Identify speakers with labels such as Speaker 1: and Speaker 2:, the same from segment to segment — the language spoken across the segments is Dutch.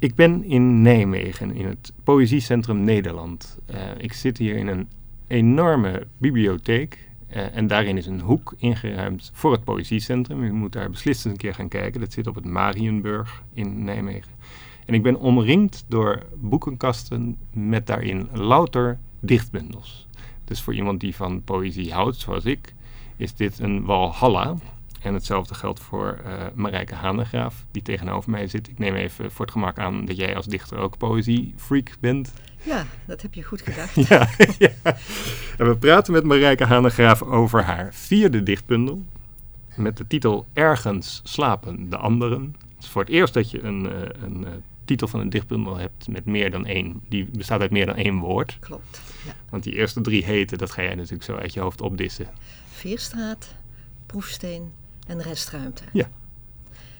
Speaker 1: Ik ben in Nijmegen, in het Poëziecentrum Nederland. Uh, ik zit hier in een enorme bibliotheek. Uh, en daarin is een hoek ingeruimd voor het Poëziecentrum. U moet daar beslist eens een keer gaan kijken. Dat zit op het Marienburg in Nijmegen. En ik ben omringd door boekenkasten met daarin louter dichtbundels. Dus voor iemand die van poëzie houdt, zoals ik, is dit een walhalla. En hetzelfde geldt voor uh, Marijke Hanegraaf, die tegenover mij zit. Ik neem even voor het gemak aan dat jij als dichter ook poëziefreak bent.
Speaker 2: Ja, dat heb je goed gedacht.
Speaker 1: ja, ja, En we praten met Marijke Hanegraaf over haar vierde dichtbundel. Met de titel Ergens slapen de anderen. Het is voor het eerst dat je een, uh, een uh, titel van een dichtbundel hebt met meer dan één. Die bestaat uit meer dan één woord.
Speaker 2: Klopt. Ja.
Speaker 1: Want die eerste drie heten, dat ga jij natuurlijk zo uit je hoofd opdissen.
Speaker 2: Veerstraat, Proefsteen en Restruimte.
Speaker 1: Ja.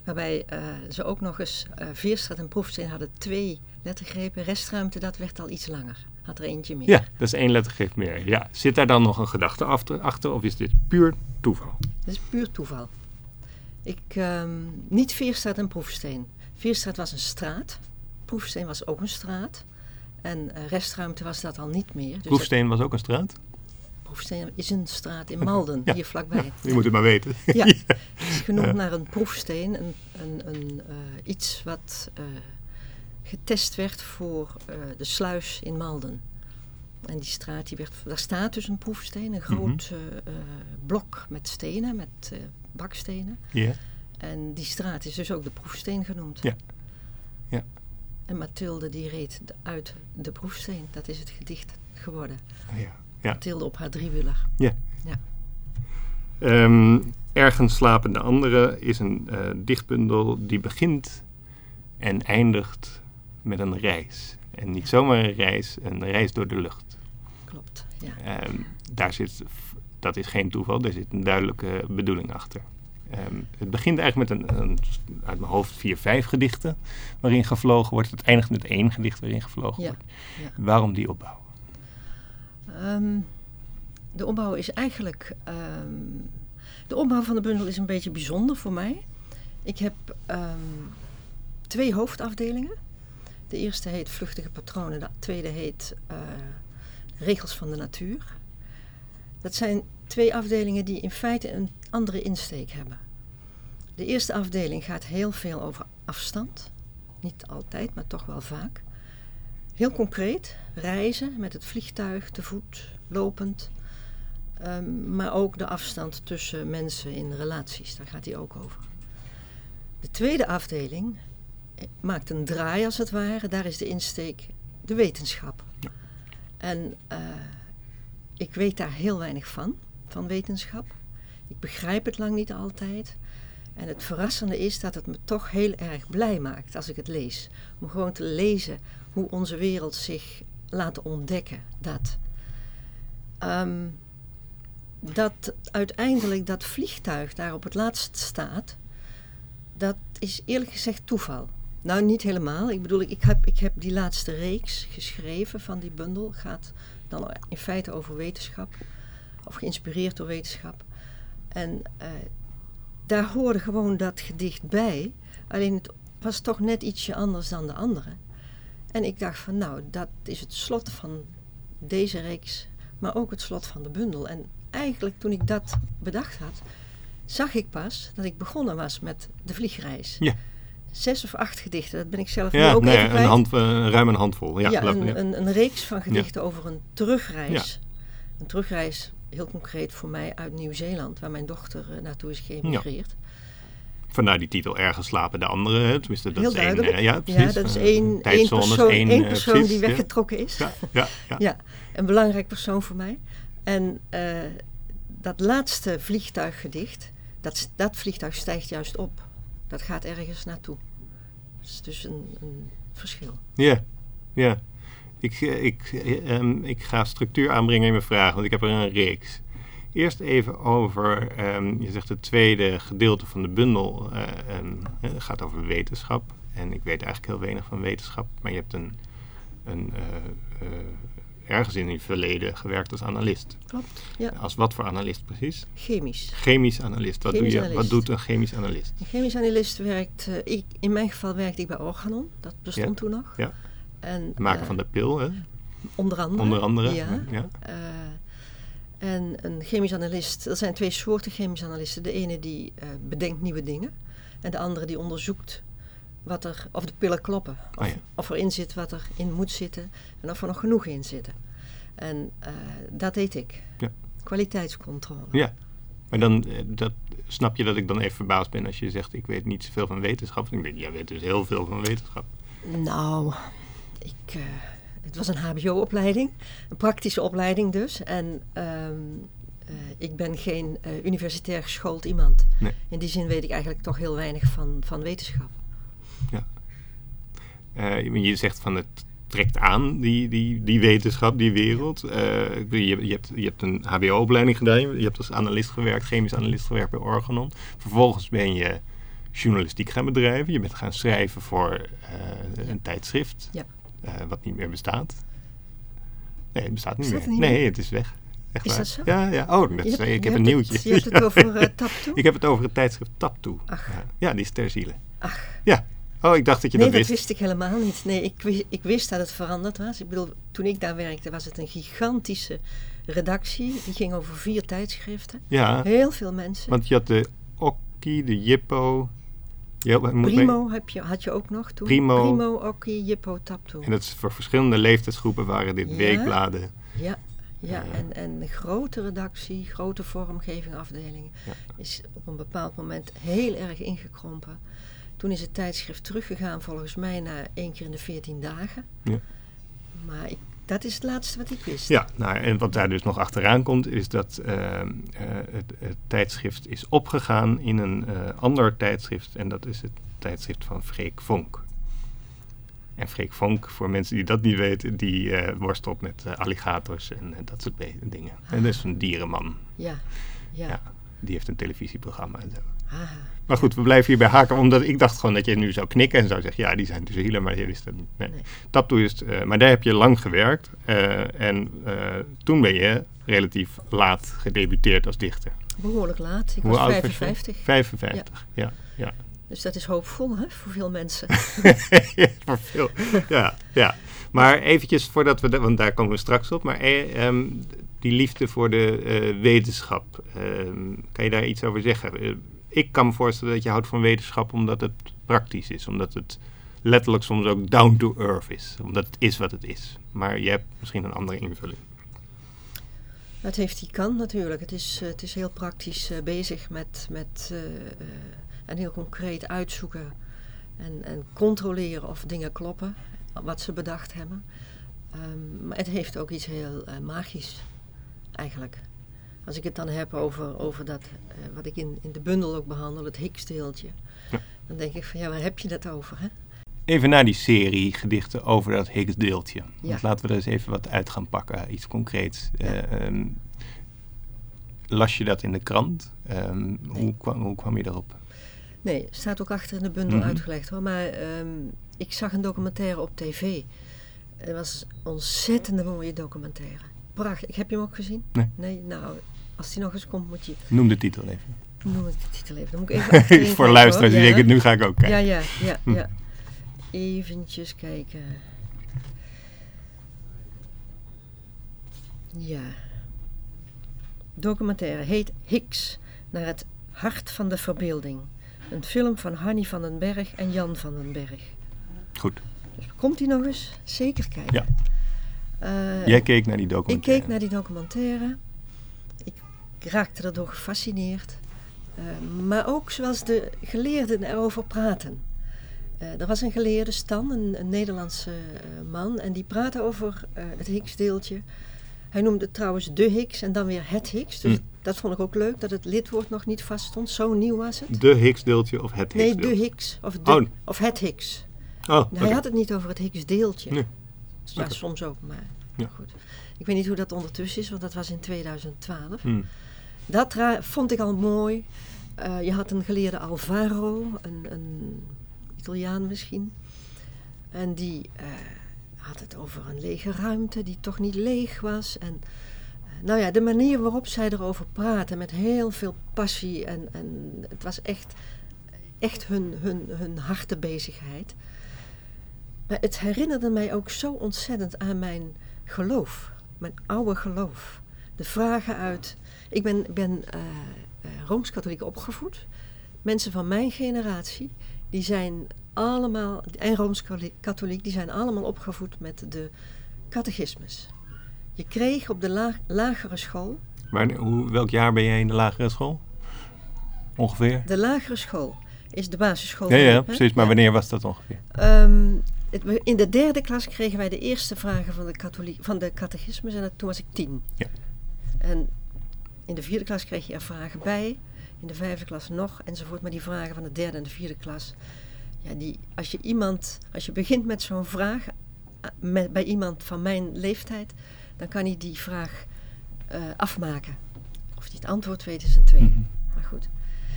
Speaker 2: Waarbij uh, ze ook nog eens, uh, Veerstraat en Proefsteen hadden twee lettergrepen. Restruimte, dat werd al iets langer. Had er eentje meer.
Speaker 1: Ja, dat is één lettergreep meer. Ja. Zit daar dan nog een gedachte achter, achter of is dit puur toeval?
Speaker 2: Het is puur toeval. Ik, um, niet Veerstraat en Proefsteen. Veerstraat was een straat. Proefsteen was ook een straat. En uh, restruimte was dat al niet meer. Dus
Speaker 1: Proefsteen was ook een straat?
Speaker 2: Proefsteen is een straat in Malden, ja. hier vlakbij.
Speaker 1: Je moet het maar weten.
Speaker 2: Ja, het is genoemd naar een proefsteen. Een, een, een, uh, iets wat uh, getest werd voor de sluis in Malden. En die straat, die werd, daar staat dus een proefsteen. Een groot mm -hmm. blok met stenen, met bakstenen.
Speaker 1: Ja.
Speaker 2: En die straat is dus ook de proefsteen genoemd.
Speaker 1: Ja. ja.
Speaker 2: En Mathilde die reed uit de proefsteen. Dat is het gedicht geworden.
Speaker 1: Ja. Ja.
Speaker 2: Mathilde op haar driewieler.
Speaker 1: Ja.
Speaker 2: ja.
Speaker 1: Um, Ergens slapen de anderen is een uh, dichtbundel die begint en eindigt met een reis. En niet zomaar een reis, een reis door de lucht.
Speaker 2: Klopt, ja.
Speaker 1: Um, daar zit, dat is geen toeval, daar zit een duidelijke bedoeling achter. Um, het begint eigenlijk met een, een, uit mijn hoofd vier, vijf gedichten waarin gevlogen wordt. Het eindigt met één gedicht waarin gevlogen
Speaker 2: ja,
Speaker 1: wordt.
Speaker 2: Ja.
Speaker 1: Waarom die opbouw?
Speaker 2: Um, de opbouw is eigenlijk... Um, de opbouw van de bundel is een beetje bijzonder voor mij. Ik heb twee hoofdafdelingen. De eerste heet Vluchtige Patronen. De tweede heet uh, Regels van de Natuur. Dat zijn twee afdelingen die in feite een andere insteek hebben. De eerste afdeling gaat heel veel over afstand. Niet altijd, maar toch wel vaak. Heel concreet, reizen met het vliegtuig, te voet, lopend. Um, maar ook de afstand tussen mensen in relaties, daar gaat hij ook over. De tweede afdeling maakt een draai als het ware. Daar is de insteek de wetenschap.
Speaker 1: Ja.
Speaker 2: En uh, ik weet daar heel weinig van, van wetenschap. Ik begrijp het lang niet altijd. En het verrassende is dat het me toch heel erg blij maakt als ik het lees. Om gewoon te lezen hoe onze wereld zich laat ontdekken. Dat, um, dat uiteindelijk dat vliegtuig daar op het laatst staat, dat is eerlijk gezegd toeval. Nou, niet helemaal. Ik bedoel, ik heb, ik heb die laatste reeks geschreven van die bundel. Gaat dan in feite over wetenschap. Of geïnspireerd door wetenschap. En uh, daar hoorde gewoon dat gedicht bij. Alleen het was toch net ietsje anders dan de andere. En ik dacht van nou, dat is het slot van deze reeks. Maar ook het slot van de bundel. En eigenlijk toen ik dat bedacht had, zag ik pas dat ik begonnen was met de vliegreis.
Speaker 1: Ja.
Speaker 2: Zes of acht gedichten, dat ben ik zelf
Speaker 1: ja,
Speaker 2: nu ook
Speaker 1: nee,
Speaker 2: even
Speaker 1: een hand, uh, ruim een handvol. Ja,
Speaker 2: ja, een,
Speaker 1: ja.
Speaker 2: een, een, reeks van gedichten over een terugreis. Een terugreis, heel concreet voor mij, uit Nieuw-Zeeland, waar mijn dochter uh, naartoe is geëmigreerd.
Speaker 1: Vandaar die titel Ergens slapen de anderen. Tenminste, dat
Speaker 2: heel
Speaker 1: is één, uh, ja, precies.
Speaker 2: Ja, dat is één, één persoon, één, één persoon
Speaker 1: precies,
Speaker 2: die weggetrokken is.
Speaker 1: Ja, ja, ja.
Speaker 2: ja, een belangrijk persoon voor mij. En dat laatste vliegtuiggedicht, dat, dat vliegtuig stijgt juist op. Dat gaat ergens naartoe. Dat is dus een, een verschil.
Speaker 1: Ja, ja. Ik, ik, um, ik ga structuur aanbrengen in mijn vraag, want ik heb er een reeks. Eerst even over, um, je zegt het tweede gedeelte van de bundel uh, um, het gaat over wetenschap. En ik weet eigenlijk heel weinig van wetenschap, maar je hebt een, een uh, uh, ergens in je verleden gewerkt als analist.
Speaker 2: Klopt, ja.
Speaker 1: Als wat voor analist precies?
Speaker 2: Chemisch.
Speaker 1: Chemisch analist. Wat,
Speaker 2: Chemisch
Speaker 1: doe je,
Speaker 2: analist.
Speaker 1: wat doet een chemisch analist?
Speaker 2: Een chemisch analist werkt, eh, ik, in mijn geval werkte ik bij Organon, dat bestond
Speaker 1: Ja,
Speaker 2: toen nog.
Speaker 1: ja.
Speaker 2: En,
Speaker 1: Het maken
Speaker 2: eh,
Speaker 1: van de pil, hè?
Speaker 2: Onder andere.
Speaker 1: onder andere.
Speaker 2: Ja.
Speaker 1: ja.
Speaker 2: En een chemisch analist, er zijn twee soorten chemisch analisten. De ene die eh, bedenkt nieuwe dingen en de andere die onderzoekt wat er, of de pillen kloppen. Of,
Speaker 1: Oh ja.
Speaker 2: of erin zit wat erin moet zitten en of er nog genoeg in zitten. En eh, dat deed ik.
Speaker 1: Ja.
Speaker 2: Kwaliteitscontrole.
Speaker 1: Ja. Maar dan eh, dat, snap je dat ik dan even verbaasd ben als je zegt ik weet niet zoveel van wetenschap. Ik denk, jij weet dus heel veel van wetenschap.
Speaker 2: Nou, ik, het was een HBO-opleiding, een praktische opleiding dus. En ehm, eh, ik ben geen eh, universitair geschoold iemand.
Speaker 1: Nee.
Speaker 2: In die zin weet ik eigenlijk toch heel weinig van, van wetenschap.
Speaker 1: Eh, je zegt van het trekt aan, die, die, die wetenschap, die wereld. Je, je, hebt, je hebt een HBO-opleiding gedaan, je hebt als analist gewerkt, chemisch analist gewerkt bij Organon. Vervolgens ben je journalistiek gaan bedrijven. Je bent gaan schrijven voor een tijdschrift,
Speaker 2: Ja.
Speaker 1: Eh, wat niet meer bestaat. Nee, het bestaat niet meer. nee, het is weg. Echt
Speaker 2: Is
Speaker 1: waar.
Speaker 2: dat zo?
Speaker 1: Ja, ja. Oh, dat,
Speaker 2: hebt-
Speaker 1: ik heb een nieuwtje.
Speaker 2: Het, je hebt het over uh, tap toe?
Speaker 1: Ik heb het over het tijdschrift Taptoe.
Speaker 2: Ach.
Speaker 1: Ja. ja, die is ter ziele.
Speaker 2: Ach.
Speaker 1: Ja. Oh, ik dacht dat je
Speaker 2: nee,
Speaker 1: dat
Speaker 2: dat
Speaker 1: wist.
Speaker 2: wist ik helemaal niet. Nee, ik wist, ik wist dat het veranderd was. Ik bedoel, toen ik daar werkte was het een gigantische redactie. Die ging over vier tijdschriften.
Speaker 1: Ja,
Speaker 2: Heel veel mensen.
Speaker 1: want je had de Okkie, de Jippo. Je,
Speaker 2: Primo heb je, had je ook nog toen.
Speaker 1: Primo.
Speaker 2: Primo, Okkie, Jippo, Taptoe.
Speaker 1: En dat is voor verschillende leeftijdsgroepen waren dit
Speaker 2: Ja.
Speaker 1: weekbladen.
Speaker 2: Ja, ja en, en de grote redactie, grote vormgeving, afdelingen,
Speaker 1: Ja.
Speaker 2: is op een bepaald moment heel erg ingekrompen. Toen is het tijdschrift teruggegaan, volgens mij, naar één keer in de 14 dagen.
Speaker 1: Ja.
Speaker 2: Maar ik, dat is het laatste wat ik wist.
Speaker 1: Ja, nou, en wat daar dus nog achteraan komt, is dat eh, eh, het, het tijdschrift is opgegaan in een eh, ander tijdschrift. En dat is het tijdschrift van Freek Vonk. En Freek Vonk, voor mensen die dat niet weten, die eh, worstelt met alligators en dat soort dingen. En dat is een dierenman.
Speaker 2: Ja, ja.
Speaker 1: Ja. Die heeft een televisieprogramma en zo.
Speaker 2: Aha.
Speaker 1: Maar goed, we blijven hierbij haken, omdat ik dacht gewoon dat je nu zou knikken en zou zeggen, ja, die zijn dus healer, maar je wist dat niet. Nee.
Speaker 2: Nee.
Speaker 1: Taptoe is, eh, maar daar heb je lang gewerkt eh, en eh, toen ben je relatief laat gedebuteerd als dichter.
Speaker 2: Behoorlijk laat. Ik
Speaker 1: Hoe
Speaker 2: was
Speaker 1: oud was je?
Speaker 2: 55.
Speaker 1: 55, ja. ja.
Speaker 2: Dus dat is hoopvol hè, voor veel mensen.
Speaker 1: Voor veel. Ja, ja. Maar eventjes voordat we, de, want daar komen we straks op, maar eh, ehm, die liefde voor de eh, wetenschap, ehm, kan je daar iets over zeggen? Eh, ik kan me voorstellen dat je houdt van wetenschap omdat het praktisch is, omdat het letterlijk soms ook down to earth is, omdat het is wat het is. Maar je hebt misschien een andere invulling.
Speaker 2: Het heeft die kant natuurlijk. Het is, eh, het is heel praktisch bezig met, met en heel concreet uitzoeken en, en controleren of dingen kloppen, wat ze bedacht hebben. Ehm, maar het heeft ook iets heel magisch, eigenlijk. Als ik het dan heb over, over dat, eh, wat ik in, in de bundel ook behandel, het Higgs-deeltje,
Speaker 1: Ja.
Speaker 2: dan denk ik van ja, waar heb je dat over? Hè?
Speaker 1: Even naar die serie gedichten over dat Higgs-deeltje.
Speaker 2: Ja.
Speaker 1: Want laten we er eens even wat uit gaan pakken, iets concreets.
Speaker 2: Ja.
Speaker 1: Eh, ehm, las je dat in de krant? Ehm, hoe, kwam, hoe kwam je erop?
Speaker 2: Nee, staat ook achter in de bundel
Speaker 1: Mhm.
Speaker 2: uitgelegd hoor. Maar ehm, ik zag een documentaire op tv. Het was een ontzettende mooie documentaire. Prachtig. Ik heb je hem ook gezien?
Speaker 1: Nee.
Speaker 2: Nou, als die nog eens komt, moet je.
Speaker 1: Noem de titel even.
Speaker 2: Noem de titel even. Dan moet ik even.
Speaker 1: Voor luisteraars die denken, nu ga ik ook kijken.
Speaker 2: Ja, ja, ja,
Speaker 1: Hm.
Speaker 2: ja. Eventjes kijken. Ja. Documentaire heet Higgs, naar het hart van de verbeelding. Een film van Hanny van den Berg en Jan van den Berg.
Speaker 1: Goed.
Speaker 2: Dus komt die nog eens? Zeker kijken.
Speaker 1: Ja.
Speaker 2: Eh,
Speaker 1: Jij keek naar die
Speaker 2: ik
Speaker 1: documentaire.
Speaker 2: keek naar die documentaire. Ik raakte erdoor gefascineerd. Eh, maar ook zoals de geleerden erover praten. Eh, er was een geleerde Stan, een, een Nederlandse man, en die praatte over het Higgs-deeltje. Hij noemde het trouwens de Higgs en dan weer het Higgs. Dus
Speaker 1: Hm.
Speaker 2: dat vond ik ook leuk, dat het lidwoord nog niet vast stond. Zo nieuw was het.
Speaker 1: De Higgs-deeltje of het
Speaker 2: Nee, de
Speaker 1: Higgs-deeltje?
Speaker 2: Higgs. Of, de,
Speaker 1: Oh.
Speaker 2: of het Higgs.
Speaker 1: Oh,
Speaker 2: Hij
Speaker 1: oké.
Speaker 2: had het niet over het Higgs-deeltje.
Speaker 1: Nee.
Speaker 2: Ja, soms ook, maar
Speaker 1: Ja.
Speaker 2: goed. Ik weet niet hoe dat ondertussen is, want dat was in 2012.
Speaker 1: Hm.
Speaker 2: Dat vond ik al mooi. Eh, je had een geleerde Alvaro, een, een Italiaan misschien. En die, eh, had het over een lege ruimte die toch niet leeg was. En eh, nou ja, de manier waarop zij erover praten met heel veel passie. En, en het was echt, echt hun, hun, hun hartebezigheid. Maar het herinnerde mij ook zo ontzettend aan mijn geloof. Mijn oude geloof. De vragen uit... Ik ben, ben uh, Rooms-Katholiek opgevoed. Mensen van mijn generatie, die zijn allemaal, en Rooms-Katholiek, die zijn allemaal opgevoed met de catechismus. Je kreeg op de lagere school.
Speaker 1: Maar hoe, welk jaar ben jij in de lagere school? Ongeveer?
Speaker 2: De lagere school is de basisschool.
Speaker 1: Ja, ja precies. Maar wanneer was dat ongeveer?
Speaker 2: Um, het, in de derde klas kregen wij de eerste vragen van de, katholiek, van de catechismus en toen was ik tien.
Speaker 1: Ja.
Speaker 2: En in de vierde klas kreeg je er vragen bij, in de vijfde klas nog enzovoort. Maar die vragen van de derde en de vierde klas, ja, die, als je iemand, als je begint met zo'n vraag eh, met, bij iemand van mijn leeftijd, dan kan hij die vraag uh, afmaken. Of hij het antwoord weet is een tweede. Mm Maar goed.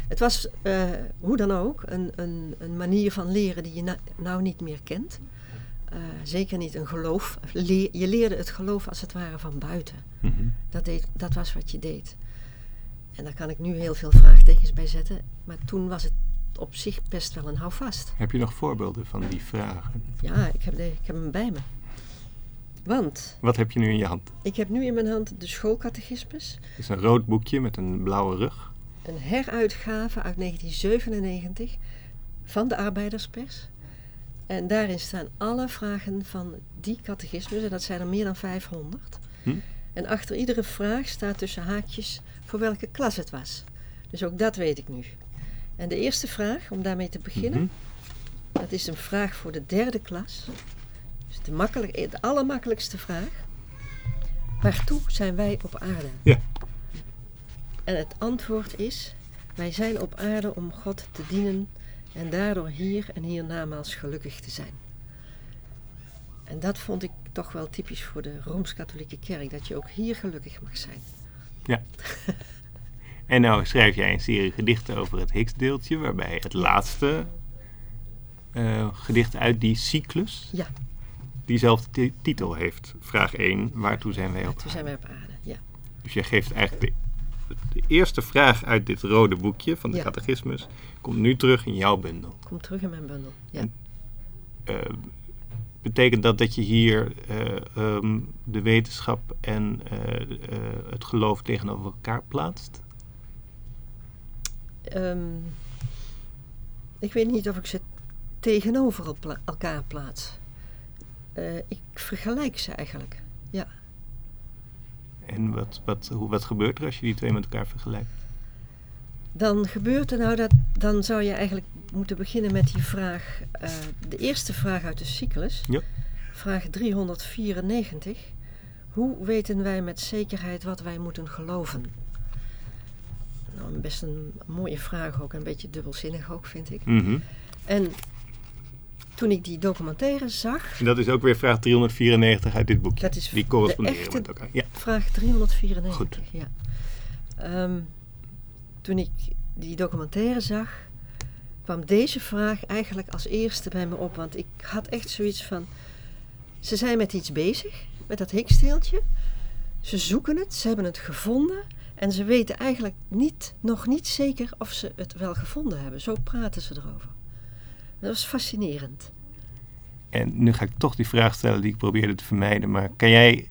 Speaker 2: Het was, uh, hoe dan ook, een, een, een, manier van leren die je na, nou niet meer kent. Uh, zeker niet een geloof. Je leerde het geloof als het ware van buiten. Mm -hmm. dat, deed, dat was wat je deed. En daar kan ik nu heel veel vraagtekens bij zetten. Maar toen was het op zich best wel een houvast.
Speaker 1: Heb je nog voorbeelden van die vragen?
Speaker 2: Ja, ik heb, de, ik heb hem bij me. Want...
Speaker 1: Wat heb je nu in je hand?
Speaker 2: Ik heb nu in mijn hand de schoolcatechismus.
Speaker 1: Het is een rood boekje met een blauwe rug.
Speaker 2: Een heruitgave uit 1997 van de arbeiderspers. En daarin staan alle vragen van die catechismus. En dat zijn er meer dan 500. Hm? En achter iedere vraag staat tussen haakjes voor welke klas het was. Dus ook dat weet ik nu. En de eerste vraag, om daarmee te beginnen, mm -hmm. dat is een vraag voor de derde klas. Dus de, makkelijk, de allermakkelijkste vraag. Waartoe zijn wij op aarde?
Speaker 1: Ja.
Speaker 2: En het antwoord is: wij zijn op aarde om God te dienen en daardoor hier en hiernamaals gelukkig te zijn. En dat vond ik toch wel typisch voor de Rooms-Katholieke Kerk, dat je ook hier gelukkig mag zijn.
Speaker 1: Ja. en nou schrijf jij een serie gedichten over het Higgsdeeltje, waarbij het laatste uh, gedicht uit die cyclus
Speaker 2: ja.
Speaker 1: diezelfde titel heeft. Vraag 1, waartoe zijn wij op
Speaker 2: waartoe zijn wij op aarde? Ja.
Speaker 1: Dus je geeft eigenlijk de, de, eerste vraag uit dit rode boekje van de ja. catechismus, komt nu terug in jouw bundel.
Speaker 2: Komt terug in mijn bundel, ja. En,
Speaker 1: uh, betekent dat dat je hier uh, um, de wetenschap en uh, uh, het geloof tegenover elkaar plaatst?
Speaker 2: Um, ik weet niet of ik ze tegenover elkaar plaats. ik vergelijk ze eigenlijk.
Speaker 1: En wat, wat, hoe, wat gebeurt er als je die twee met elkaar vergelijkt?
Speaker 2: Dan gebeurt er nou dat, dan zou je eigenlijk moeten beginnen met die vraag, uh, de eerste vraag uit de cyclus.
Speaker 1: Ja.
Speaker 2: Vraag 394. Hoe weten wij met zekerheid wat wij moeten geloven? Nou, best een mooie vraag ook, een beetje dubbelzinnig ook, vind ik.
Speaker 1: Mm -hmm.
Speaker 2: En toen ik die documentaire zag...
Speaker 1: En dat is ook weer vraag 394 uit dit boekje. Dat is die corresponderen met elkaar. Ja.
Speaker 2: Vraag 394,
Speaker 1: Goed.
Speaker 2: ja. Um, toen ik die documentaire zag, kwam deze vraag eigenlijk als eerste bij me op. Want ik had echt zoiets van... Ze zijn met iets bezig, met dat hiksteeltje. Ze zoeken het, ze hebben het gevonden. En ze weten eigenlijk niet, nog niet zeker of ze het wel gevonden hebben. Zo praten ze erover. Dat was fascinerend.
Speaker 1: En nu ga ik toch die vraag stellen die ik probeerde te vermijden. Maar kan jij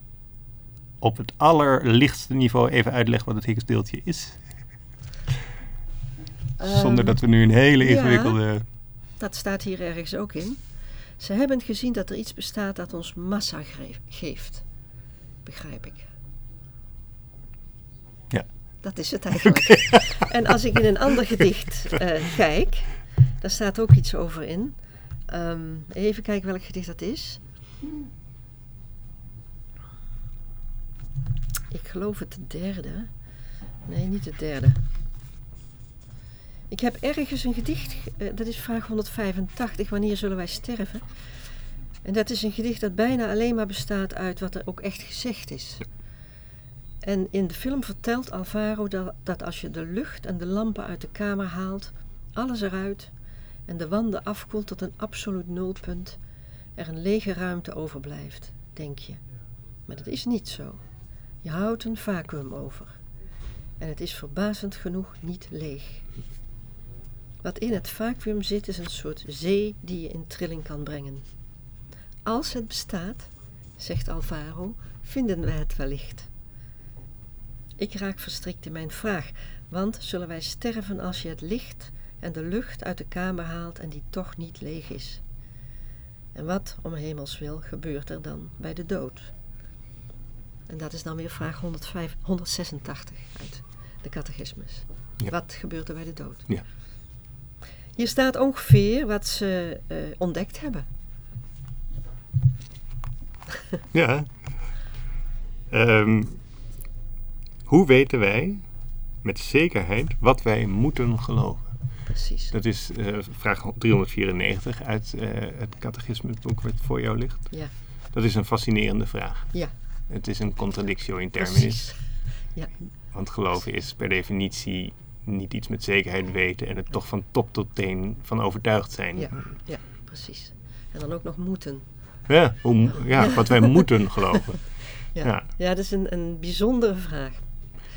Speaker 1: op het allerlichtste niveau even uitleggen wat het Higgsdeeltje is? Zonder dat we nu een hele ingewikkelde.
Speaker 2: Ja, dat staat hier ergens ook in. Ze hebben gezien dat er iets bestaat dat ons massa geeft. Begrijp ik.
Speaker 1: Ja.
Speaker 2: Dat is het eigenlijk. Okay. En als ik in een ander gedicht uh, kijk, daar staat ook iets over in. Um, even kijken welk gedicht dat is. Ik geloof het derde. Nee, niet het derde. Ik heb ergens een gedicht, uh, dat is vraag 185, wanneer zullen wij sterven? En dat is een gedicht dat bijna alleen maar bestaat uit wat er ook echt gezegd is. En in de film vertelt Alvaro dat, dat als je de lucht en de lampen uit de kamer haalt, alles eruit en de wanden afkoelt tot een absoluut nulpunt er een lege ruimte overblijft, denk je. Maar dat is niet zo. Je houdt een vacuüm over. En het is verbazend genoeg niet leeg. Wat in het vacuüm zit is een soort zee die je in trilling kan brengen. Als het bestaat, zegt Alvaro, vinden we het wellicht. Ik raak verstrikt in mijn vraag, want zullen wij sterven als je het licht en de lucht uit de kamer haalt en die toch niet leeg is? En wat, om hemels wil, gebeurt er dan bij de dood? En dat is dan weer vraag 105, 186 uit de catechismus.
Speaker 1: Ja.
Speaker 2: Wat gebeurt er bij de dood?
Speaker 1: Ja.
Speaker 2: Hier staat ongeveer wat ze eh, ontdekt hebben.
Speaker 1: Ja. Ehm, hoe weten wij met zekerheid wat wij moeten geloven?
Speaker 2: Precies.
Speaker 1: Dat is eh, vraag 394 uit eh, het catechismusboek wat voor jou ligt.
Speaker 2: Ja,
Speaker 1: Dat is een fascinerende vraag.
Speaker 2: ja,
Speaker 1: Het is een contradictio in terminis.
Speaker 2: precies. Ja,
Speaker 1: Want geloven is per definitie niet iets met zekerheid weten en het toch van top tot teen van overtuigd zijn.
Speaker 2: Ja. ja, precies. En dan ook nog moeten.
Speaker 1: Ja, hoe, ja, wat wij moeten geloven.
Speaker 2: Ja,
Speaker 1: Ja.
Speaker 2: ja. dat is een, een bijzondere vraag.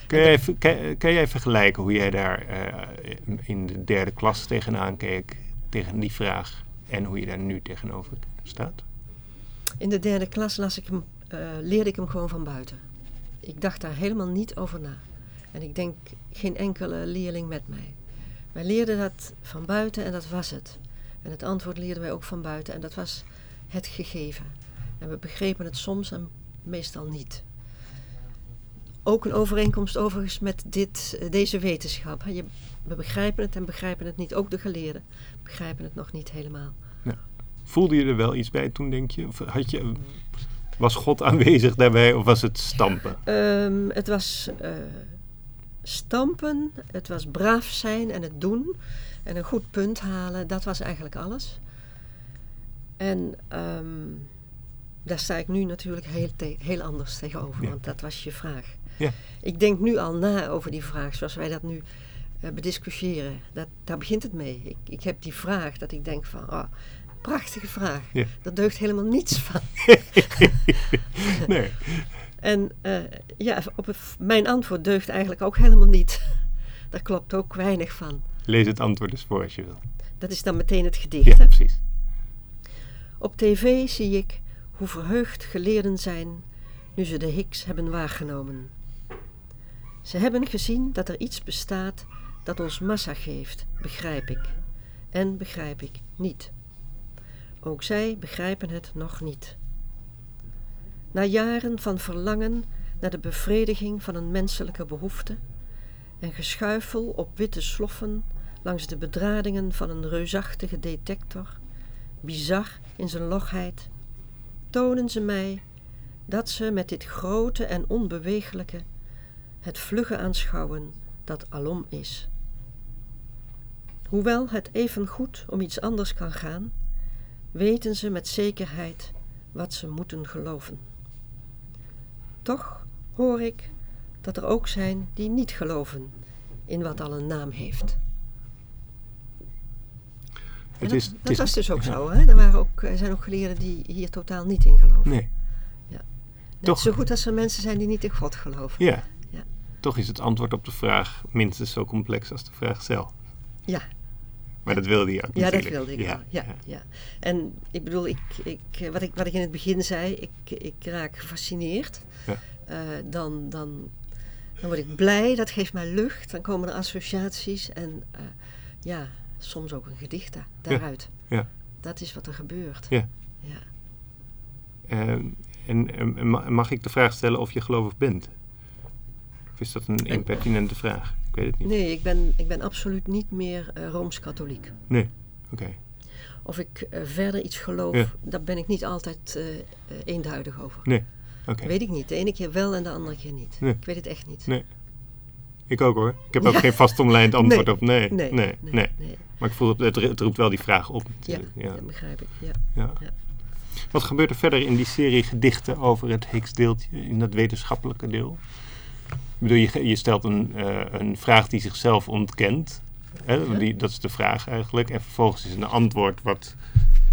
Speaker 1: Kun jij, even, jij vergelijken hoe jij daar eh, in de derde klas tegenaan keek, tegen die vraag, en hoe je daar nu tegenover staat?
Speaker 2: In de derde klas las ik hem, eh, leerde ik hem gewoon van buiten. Ik dacht daar helemaal niet over na. En ik denk geen enkele leerling met mij. Wij leerden dat van buiten en dat was het. En het antwoord leerden wij ook van buiten en dat was het gegeven. En we begrepen het soms en meestal niet. Ook een overeenkomst overigens met dit, eh, deze wetenschap. Je, we begrijpen het en begrijpen het niet. Ook de geleerden begrijpen het nog niet helemaal.
Speaker 1: Voelde je er wel iets bij toen, denk je? Of had je was God aanwezig daarbij of was het stampen?
Speaker 2: Ehm, het was eh, stampen, het was braaf zijn en het doen en een goed punt halen. Dat was eigenlijk alles. En ehm, daar sta ik nu natuurlijk heel, heel anders tegenover,
Speaker 1: Ja.
Speaker 2: want dat was je vraag.
Speaker 1: Ja.
Speaker 2: Ik denk nu al na over die vraag, zoals wij dat nu eh, bediscussiëren. Dat, daar begint het mee. Ik, ik heb die vraag dat ik denk van, ah, prachtige vraag.
Speaker 1: Ja.
Speaker 2: Daar deugt helemaal niets van.
Speaker 1: nee.
Speaker 2: En eh, ja, op het- mijn antwoord deugt eigenlijk ook helemaal niet. Daar klopt ook weinig van.
Speaker 1: Lees het antwoord eens voor als je wil.
Speaker 2: Dat is dan meteen het gedicht.
Speaker 1: Ja,
Speaker 2: hè?
Speaker 1: precies.
Speaker 2: Op tv zie ik hoe verheugd geleerden zijn nu ze de Higgs hebben waargenomen. Ze hebben gezien dat er iets bestaat dat ons massa geeft, begrijp ik. En begrijp ik niet. Ook zij begrijpen het nog niet. Na jaren van verlangen naar de bevrediging van een menselijke behoefte en geschuifel op witte sloffen langs de bedradingen van een reusachtige detector, bizar in zijn logheid, tonen ze mij dat ze met dit grote en onbewegelijke het vlugge aanschouwen dat alom is. Hoewel het even goed om iets anders kan gaan, weten ze met zekerheid wat ze moeten geloven. Toch hoor ik dat er ook zijn die niet geloven in wat al een naam heeft.
Speaker 1: Het
Speaker 2: dat
Speaker 1: is,
Speaker 2: dat
Speaker 1: is-
Speaker 2: was dus ook
Speaker 1: ja.
Speaker 2: zo. Hè? Er, waren ook, er zijn ook geleerden die hier totaal niet in geloven.
Speaker 1: Nee,
Speaker 2: Net
Speaker 1: toch-
Speaker 2: zo goed als er mensen zijn die niet in God geloven.
Speaker 1: ja. Toch is het antwoord op de vraag minstens zo complex als de vraag zelf.
Speaker 2: Ja,
Speaker 1: Maar dat wilde je ook
Speaker 2: ja dat wilde ik
Speaker 1: ja,
Speaker 2: wel. Ja, ja. En ik bedoel, ik, ik, eh, wat, ik, wat ik in het begin zei, ik, ik raak gefascineerd.
Speaker 1: Ja.
Speaker 2: Eh, dan, dan, dan word ik blij, dat geeft mij lucht. Dan komen er associaties en eh, ja, soms ook een gedicht da- daaruit.
Speaker 1: ja.
Speaker 2: Dat is wat er gebeurt.
Speaker 1: Ja.
Speaker 2: Ja.
Speaker 1: Ehm, en, en ma- mag ik de vraag stellen of je gelovig bent? Of is dat een impertinente vraag? Ik weet het niet.
Speaker 2: Nee, ik ben, ik ben absoluut niet meer eh, Rooms-katholiek.
Speaker 1: Nee. Oké.
Speaker 2: Of ik eh, verder iets geloof,
Speaker 1: Ja.
Speaker 2: daar ben ik niet altijd eh, eenduidig over.
Speaker 1: Nee. Oké.
Speaker 2: Weet ik niet. De ene keer wel en de andere keer niet.
Speaker 1: Nee.
Speaker 2: Ik weet het echt niet.
Speaker 1: Nee. Ik ook hoor. Ik heb ook
Speaker 2: Ja.
Speaker 1: geen vastomlijnd antwoord
Speaker 2: Nee.
Speaker 1: op. Nee.
Speaker 2: Nee,
Speaker 1: Nee. Nee.
Speaker 2: nee.
Speaker 1: Maar ik voel het, het, roept wel die vraag op
Speaker 2: Ja,
Speaker 1: natuurlijk. Ja.
Speaker 2: dat begrijp ik. Ja.
Speaker 1: Ja.
Speaker 2: Ja.
Speaker 1: Wat gebeurt er verder in die serie gedichten over het Higgs-deeltje, in dat wetenschappelijke deel? Bedoel, je, je stelt een, eh, een vraag die zichzelf ontkent. Hè?
Speaker 2: Ja.
Speaker 1: Die, dat is de vraag eigenlijk. En vervolgens is een antwoord wat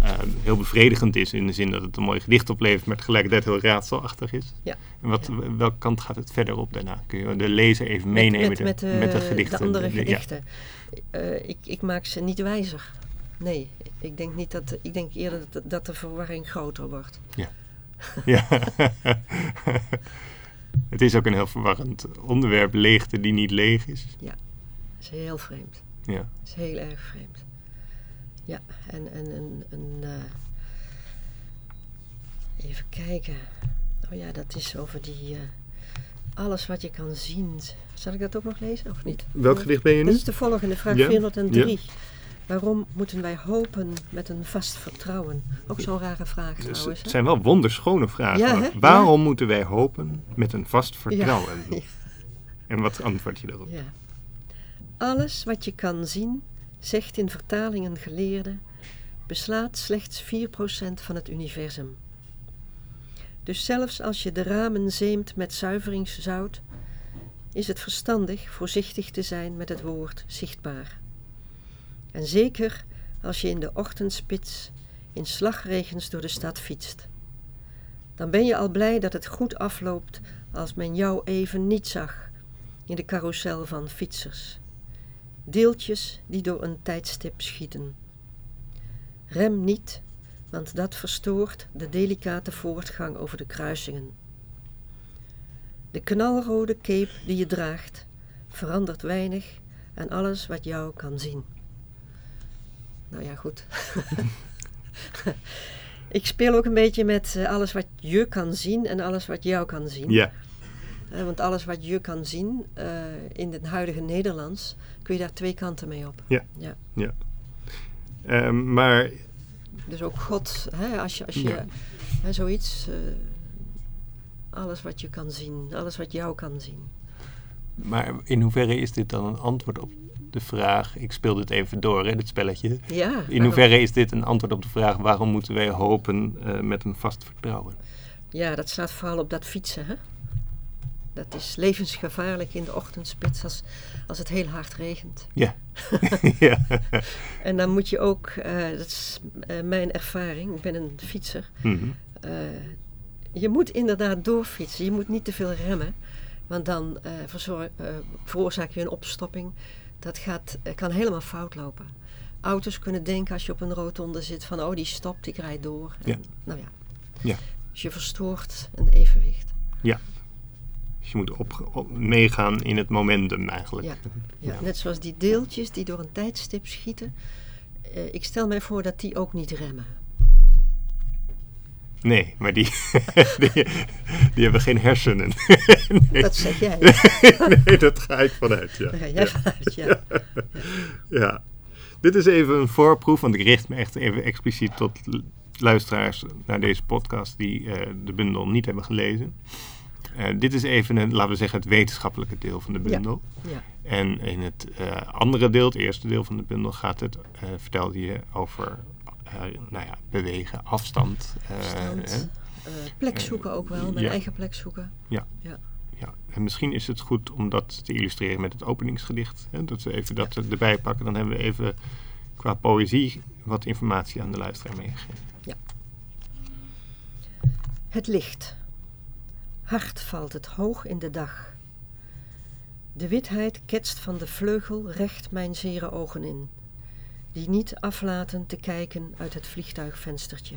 Speaker 1: eh, heel bevredigend is in de zin dat het een mooi gedicht oplevert, maar tegelijkertijd heel raadselachtig is.
Speaker 2: Ja.
Speaker 1: En wat,
Speaker 2: Ja.
Speaker 1: welke kant gaat het verder op daarna? Kun je de lezer even meenemen
Speaker 2: met, met,
Speaker 1: de,
Speaker 2: eh,
Speaker 1: met de gedichten?
Speaker 2: de andere
Speaker 1: De- de- ja.
Speaker 2: gedichten. Eh, ik, ik maak ze niet wijzer. Nee, ik denk, niet dat, ik denk eerder dat, dat de verwarring groter wordt.
Speaker 1: Ja. het is ook een heel verwarrend onderwerp, leegte die niet leeg is.
Speaker 2: Dat is heel vreemd.
Speaker 1: Ja.
Speaker 2: Dat is heel erg vreemd. Ja, en, en, en, en eh, even kijken. Oh ja, dat is over die... eh, alles wat je kan zien. Zal ik dat ook nog lezen of niet?
Speaker 1: Welk gedicht ben je
Speaker 2: Dat
Speaker 1: nu?
Speaker 2: is de volgende, vraag
Speaker 1: Ja,
Speaker 2: 403. Waarom moeten wij hopen met een vast vertrouwen? Ook zo'n rare vraag
Speaker 1: Dus
Speaker 2: trouwens.
Speaker 1: het zijn wel wonderschone vragen.
Speaker 2: Ja?
Speaker 1: Waarom moeten wij hopen met een vast vertrouwen?
Speaker 2: Ja.
Speaker 1: En wat antwoord je daarop?
Speaker 2: Ja. Alles wat je kan zien, zegt in vertaling een geleerde, beslaat slechts 4% van het universum. Dus zelfs als je de ramen zeemt met zuiveringszout, is het verstandig voorzichtig te zijn met het woord zichtbaar. En zeker als je in de ochtendspits in slagregens door de stad fietst. Dan ben je al blij dat het goed afloopt als men jou even niet zag in de carousel van fietsers. Deeltjes die door een tijdstip schieten. Rem niet, want dat verstoort de delicate voortgang over de kruisingen. De knalrode cape die je draagt verandert weinig aan alles wat jou kan zien. Nou ja, goed. Ik speel ook een beetje met eh, alles wat je kan zien en alles wat jou kan zien.
Speaker 1: Ja,
Speaker 2: Eh, want alles wat je kan zien eh, in het huidige Nederlands, kun je daar twee kanten mee op.
Speaker 1: Ja.
Speaker 2: ja.
Speaker 1: Ehm, maar
Speaker 2: Dus ook God, hè, als je, als je
Speaker 1: Ja.
Speaker 2: hè, zoiets, eh, alles wat je kan zien, alles wat jou kan zien.
Speaker 1: Maar in hoeverre is dit dan een antwoord op de vraag? Ik speel dit even door, hè, dit spelletje.
Speaker 2: Ja,
Speaker 1: In hoeverre is dit een antwoord op de vraag waarom moeten wij hopen eh, met een vast vertrouwen?
Speaker 2: Ja, dat slaat vooral op dat fietsen. Hè? Dat is levensgevaarlijk in de ochtendspits als, als het heel hard regent.
Speaker 1: Ja. ja.
Speaker 2: En dan moet je ook, eh, dat is eh, mijn ervaring, ik ben een fietser.
Speaker 1: Mhm.
Speaker 2: Je moet inderdaad doorfietsen. Je moet niet te veel remmen. Want dan veroorzaak je een opstopping. Dat gaat, kan helemaal fout lopen. Auto's kunnen denken als je op een rotonde zit van oh die stopt, ik rijd door. En,
Speaker 1: Ja.
Speaker 2: Nou ja.
Speaker 1: Ja.
Speaker 2: Dus je verstoort een evenwicht.
Speaker 1: Dus je moet op, op- meegaan in het momentum eigenlijk.
Speaker 2: Ja. Ja,
Speaker 1: Ja.
Speaker 2: Net zoals die deeltjes die door een tijdstip schieten. Eh, ik stel mij voor dat die ook niet remmen.
Speaker 1: Nee, maar die, die, die hebben geen hersenen. nee.
Speaker 2: Dat zeg jij.
Speaker 1: nee, dat ga ik vanuit, ja.
Speaker 2: Daar ga jij vanuit, ja.
Speaker 1: Ja. Dit is even een voorproef, want ik richt me echt even expliciet tot luisteraars naar deze podcast die eh, de bundel niet hebben gelezen. Eh, dit is even, een, laten we zeggen, het wetenschappelijke deel van de bundel.
Speaker 2: ja.
Speaker 1: En in het eh, andere deel, het eerste deel van de bundel, gaat het, vertelde je over nou ja, bewegen, afstand. eh,
Speaker 2: Afstand. Eh, plek zoeken ook wel, mijn
Speaker 1: Ja.
Speaker 2: eigen plek zoeken.
Speaker 1: Ja, en misschien is het goed om dat te illustreren met het openingsgedicht. Hè? Dat we even dat erbij pakken. Dan hebben we even qua poëzie wat informatie aan de luisteraar meegegeven.
Speaker 2: Het licht. Hard valt het hoog in de dag. De witheid ketst van de vleugel recht mijn zere ogen in, die niet aflaten te kijken uit het vliegtuigvenstertje.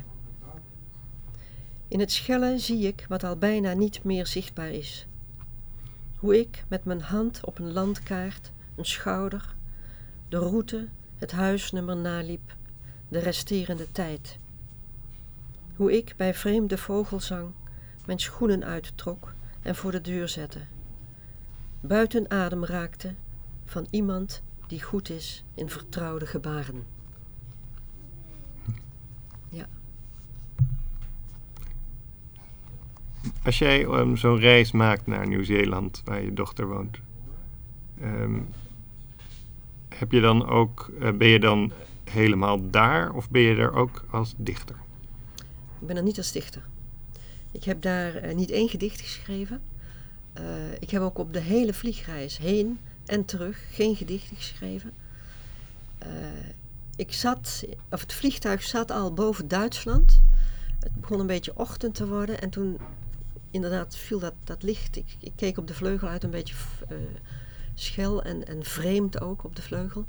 Speaker 2: In het schellen zie ik wat al bijna niet meer zichtbaar is. Hoe ik met mijn hand op een landkaart, een schouder, de route, het huisnummer naliep, de resterende tijd hoe ik bij vreemde vogelzang mijn schoenen uittrok en voor de deur zette. Buiten adem raakte van iemand die goed is in vertrouwde gebaren.
Speaker 1: Als jij ehm, zo'n reis maakt naar Nieuw-Zeeland, waar je dochter woont, ehm, heb je dan ook, eh, ben je dan helemaal daar of ben je er ook als dichter?
Speaker 2: Ik ben er niet als dichter. Ik heb daar eh, niet één gedicht geschreven. Eh, ik heb ook op de hele vliegreis heen en terug geen gedichten geschreven. Eh, ik zat, of het vliegtuig zat al boven Duitsland. Het begon een beetje ochtend te worden en toen inderdaad viel dat, dat licht. Ik, ik keek op de vleugel uit een beetje uh, schel en, en vreemd ook op de vleugel.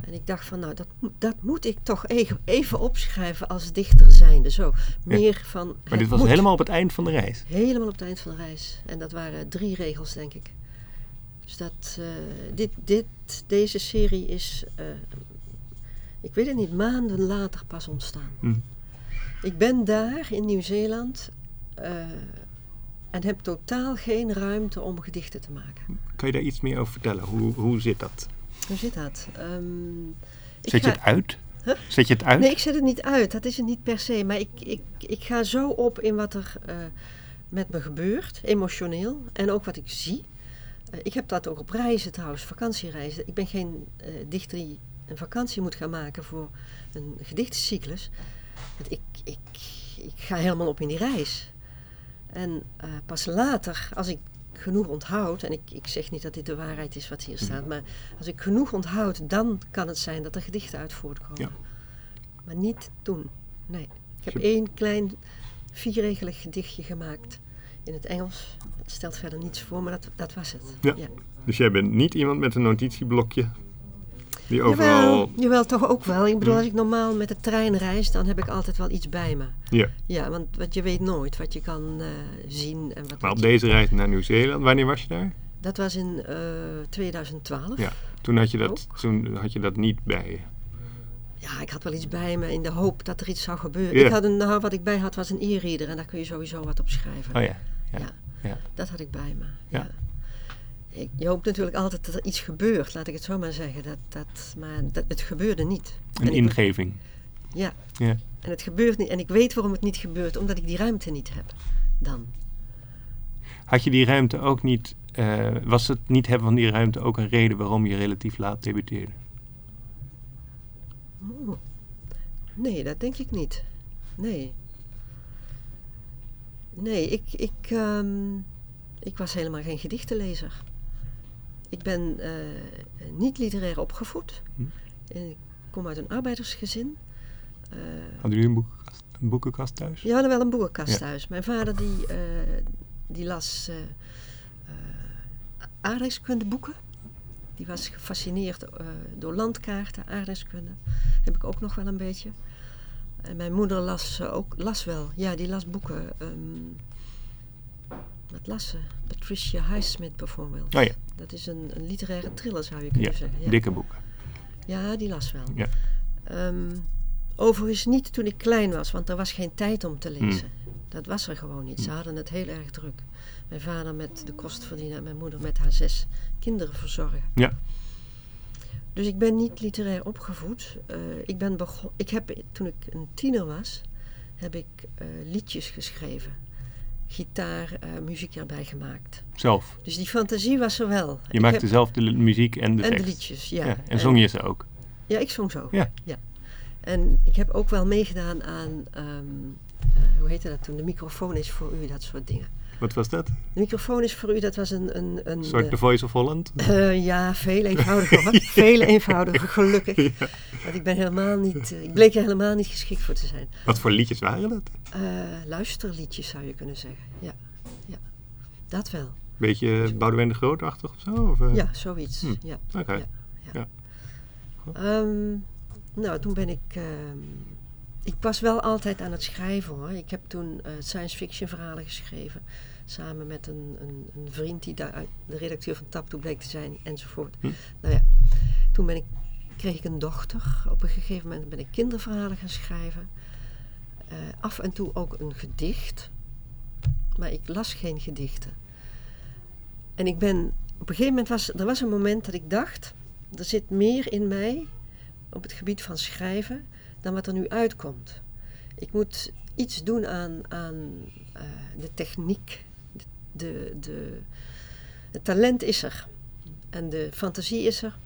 Speaker 2: En ik dacht van, nou, dat, dat moet ik toch even, even opschrijven als dichter zijnde. Zo, meer van...
Speaker 1: Maar dit was helemaal op het eind van de reis?
Speaker 2: Helemaal op het eind van de reis. En dat waren drie regels, denk ik. Dus dat, uh, dit, dit, deze serie is, uh, ik weet het niet, maanden later pas ontstaan.
Speaker 1: Hm.
Speaker 2: Ik ben daar in Nieuw-Zeeland uh, en heb totaal geen ruimte om gedichten te maken.
Speaker 1: Kan je daar iets meer over vertellen? Hoe, hoe zit dat?
Speaker 2: Hoe zit dat? Um,
Speaker 1: zet je het uit? Huh? Zet je het uit?
Speaker 2: Nee, ik zet het niet uit. Dat is het niet per se. Maar ik, ik, ik ga zo op in wat er met me gebeurt, emotioneel. En ook wat ik zie. Uh, ik heb dat ook op reizen trouwens, vakantiereizen. Ik ben geen uh, dichter die een vakantie moet gaan maken voor een gedichtencyclus. Want ik, ik, ik ga helemaal op in die reis. En pas later, als ik genoeg onthoud, en ik, ik zeg niet dat dit de waarheid is wat hier staat, maar als ik genoeg onthoud, dan kan het zijn dat er gedichten uit voortkomen.
Speaker 1: Ja.
Speaker 2: Maar niet toen. Nee. Ik heb één klein vierregelig gedichtje gemaakt in het Engels. Dat stelt verder niets voor, maar dat, dat was het.
Speaker 1: Ja.
Speaker 2: ja.
Speaker 1: Dus jij bent niet iemand met een notitieblokje die overal...
Speaker 2: Jawel, jawel, toch ook wel. Ik bedoel, als ik normaal met de trein reis, dan heb ik altijd wel iets bij me.
Speaker 1: Ja.
Speaker 2: Ja, want wat je weet nooit wat je kan uh, zien. En wat
Speaker 1: maar op deze reis naar Nieuw-Zeeland, wanneer was je daar?
Speaker 2: Dat was in uh, 2012.
Speaker 1: Ja, toen had, je dat, toen had je dat niet bij je.
Speaker 2: Ja, ik had wel iets bij me in de hoop dat er iets zou gebeuren.
Speaker 1: Ja.
Speaker 2: Ik had een, nou, wat ik bij had was een e-reader en daar kun je sowieso wat op schrijven.
Speaker 1: Oh ja. Ja.
Speaker 2: Dat had ik bij me.
Speaker 1: Ja.
Speaker 2: Ik, je hoopt natuurlijk altijd dat er iets gebeurt, laat ik het zo maar zeggen. Dat, dat, maar dat, het gebeurde niet.
Speaker 1: Een
Speaker 2: En ik-
Speaker 1: ingeving.
Speaker 2: ja,
Speaker 1: Ja.
Speaker 2: en het gebeurt niet. En ik weet waarom het niet gebeurt, omdat ik die ruimte niet heb. Dan.
Speaker 1: Had je die ruimte ook niet... eh, was het niet hebben van die ruimte ook een reden waarom je relatief laat debuteerde?
Speaker 2: Oh. Nee, dat denk ik niet. Nee. Nee, ik, ik, ehm, ik was helemaal geen gedichtenlezer. Ik ben eh, niet literair opgevoed.
Speaker 1: Hm.
Speaker 2: Ik kom uit een arbeidersgezin. Eh,
Speaker 1: Hadden jullie een boekenkast, een boekenkast thuis?
Speaker 2: Ja, we hadden wel een boekenkast
Speaker 1: Ja.
Speaker 2: thuis. Mijn vader die, eh, die las aardrijkskundeboeken. Die was gefascineerd door landkaarten, aardrijkskunde. Heb ik ook nog wel een beetje. En mijn moeder las ook, las wel. Ja, die las boeken. ehm, wat las ze? Patricia Highsmith bijvoorbeeld.
Speaker 1: Oh ja,
Speaker 2: Dat is een, een literaire thriller zou je kunnen
Speaker 1: ja.
Speaker 2: zeggen. Ja.
Speaker 1: dikke boeken.
Speaker 2: Ja, die las wel.
Speaker 1: Ja.
Speaker 2: Ehm, overigens niet toen ik klein was, want er was geen tijd om te
Speaker 1: Hmm.
Speaker 2: lezen. Dat was er gewoon niet. Ze hadden het heel erg druk. Mijn vader met de kost verdienen en mijn moeder met haar zes kinderen verzorgen.
Speaker 1: Ja.
Speaker 2: Dus ik ben niet literair opgevoed. Eh, ik, ben begon, ik heb, toen ik een tiener was, heb ik eh, liedjes geschreven. Gitaar, eh, muziek erbij gemaakt.
Speaker 1: Zelf.
Speaker 2: Dus die fantasie was er wel.
Speaker 1: Je
Speaker 2: Ik
Speaker 1: maakte
Speaker 2: heb-
Speaker 1: zelf de muziek en de
Speaker 2: en de liedjes, ja.
Speaker 1: Ja, en zong je ze ook?
Speaker 2: Ja, ik zong zo.
Speaker 1: Ja.
Speaker 2: En ik heb ook wel meegedaan aan, ehm, eh, hoe heette dat toen? De microfoon is voor u, dat soort dingen.
Speaker 1: Wat was dat?
Speaker 2: De microfoon is voor u, dat was een... een, een
Speaker 1: soort
Speaker 2: eh,
Speaker 1: The Voice of Holland?
Speaker 2: eh, ja, veel eenvoudiger hoor. Veel eenvoudiger, gelukkig.
Speaker 1: Ja.
Speaker 2: Want ik ben helemaal niet, eh, ik bleek er helemaal niet geschikt voor te zijn.
Speaker 1: Wat voor liedjes waren dat?
Speaker 2: Luisterliedjes zou je kunnen zeggen, ja. ja. Dat wel.
Speaker 1: Beetje Boudewijn de Groot-achtig of zo? Of?
Speaker 2: Ja, zoiets.
Speaker 1: Hm.
Speaker 2: Ja.
Speaker 1: Oké.
Speaker 2: Ja.
Speaker 1: Ja.
Speaker 2: Ehm, nou, toen ben ik. ehm, ik was wel altijd aan het schrijven hoor. Ik heb toen eh, science fiction verhalen geschreven. Samen met een, een, een vriend die daar de redacteur van Tap toe bleek te zijn enzovoort.
Speaker 1: Hm.
Speaker 2: Nou ja, toen ben ik, kreeg ik een dochter. Op een gegeven moment ben ik kinderverhalen gaan schrijven. Eh, af en toe ook een gedicht. Maar ik las geen gedichten. En ik ben. Op een gegeven moment was er was een moment dat ik dacht er zit meer in mij op het gebied van schrijven dan wat er nu uitkomt. Ik moet iets doen aan, aan eh, de techniek. De, de, de, het talent is er. En de fantasie is er.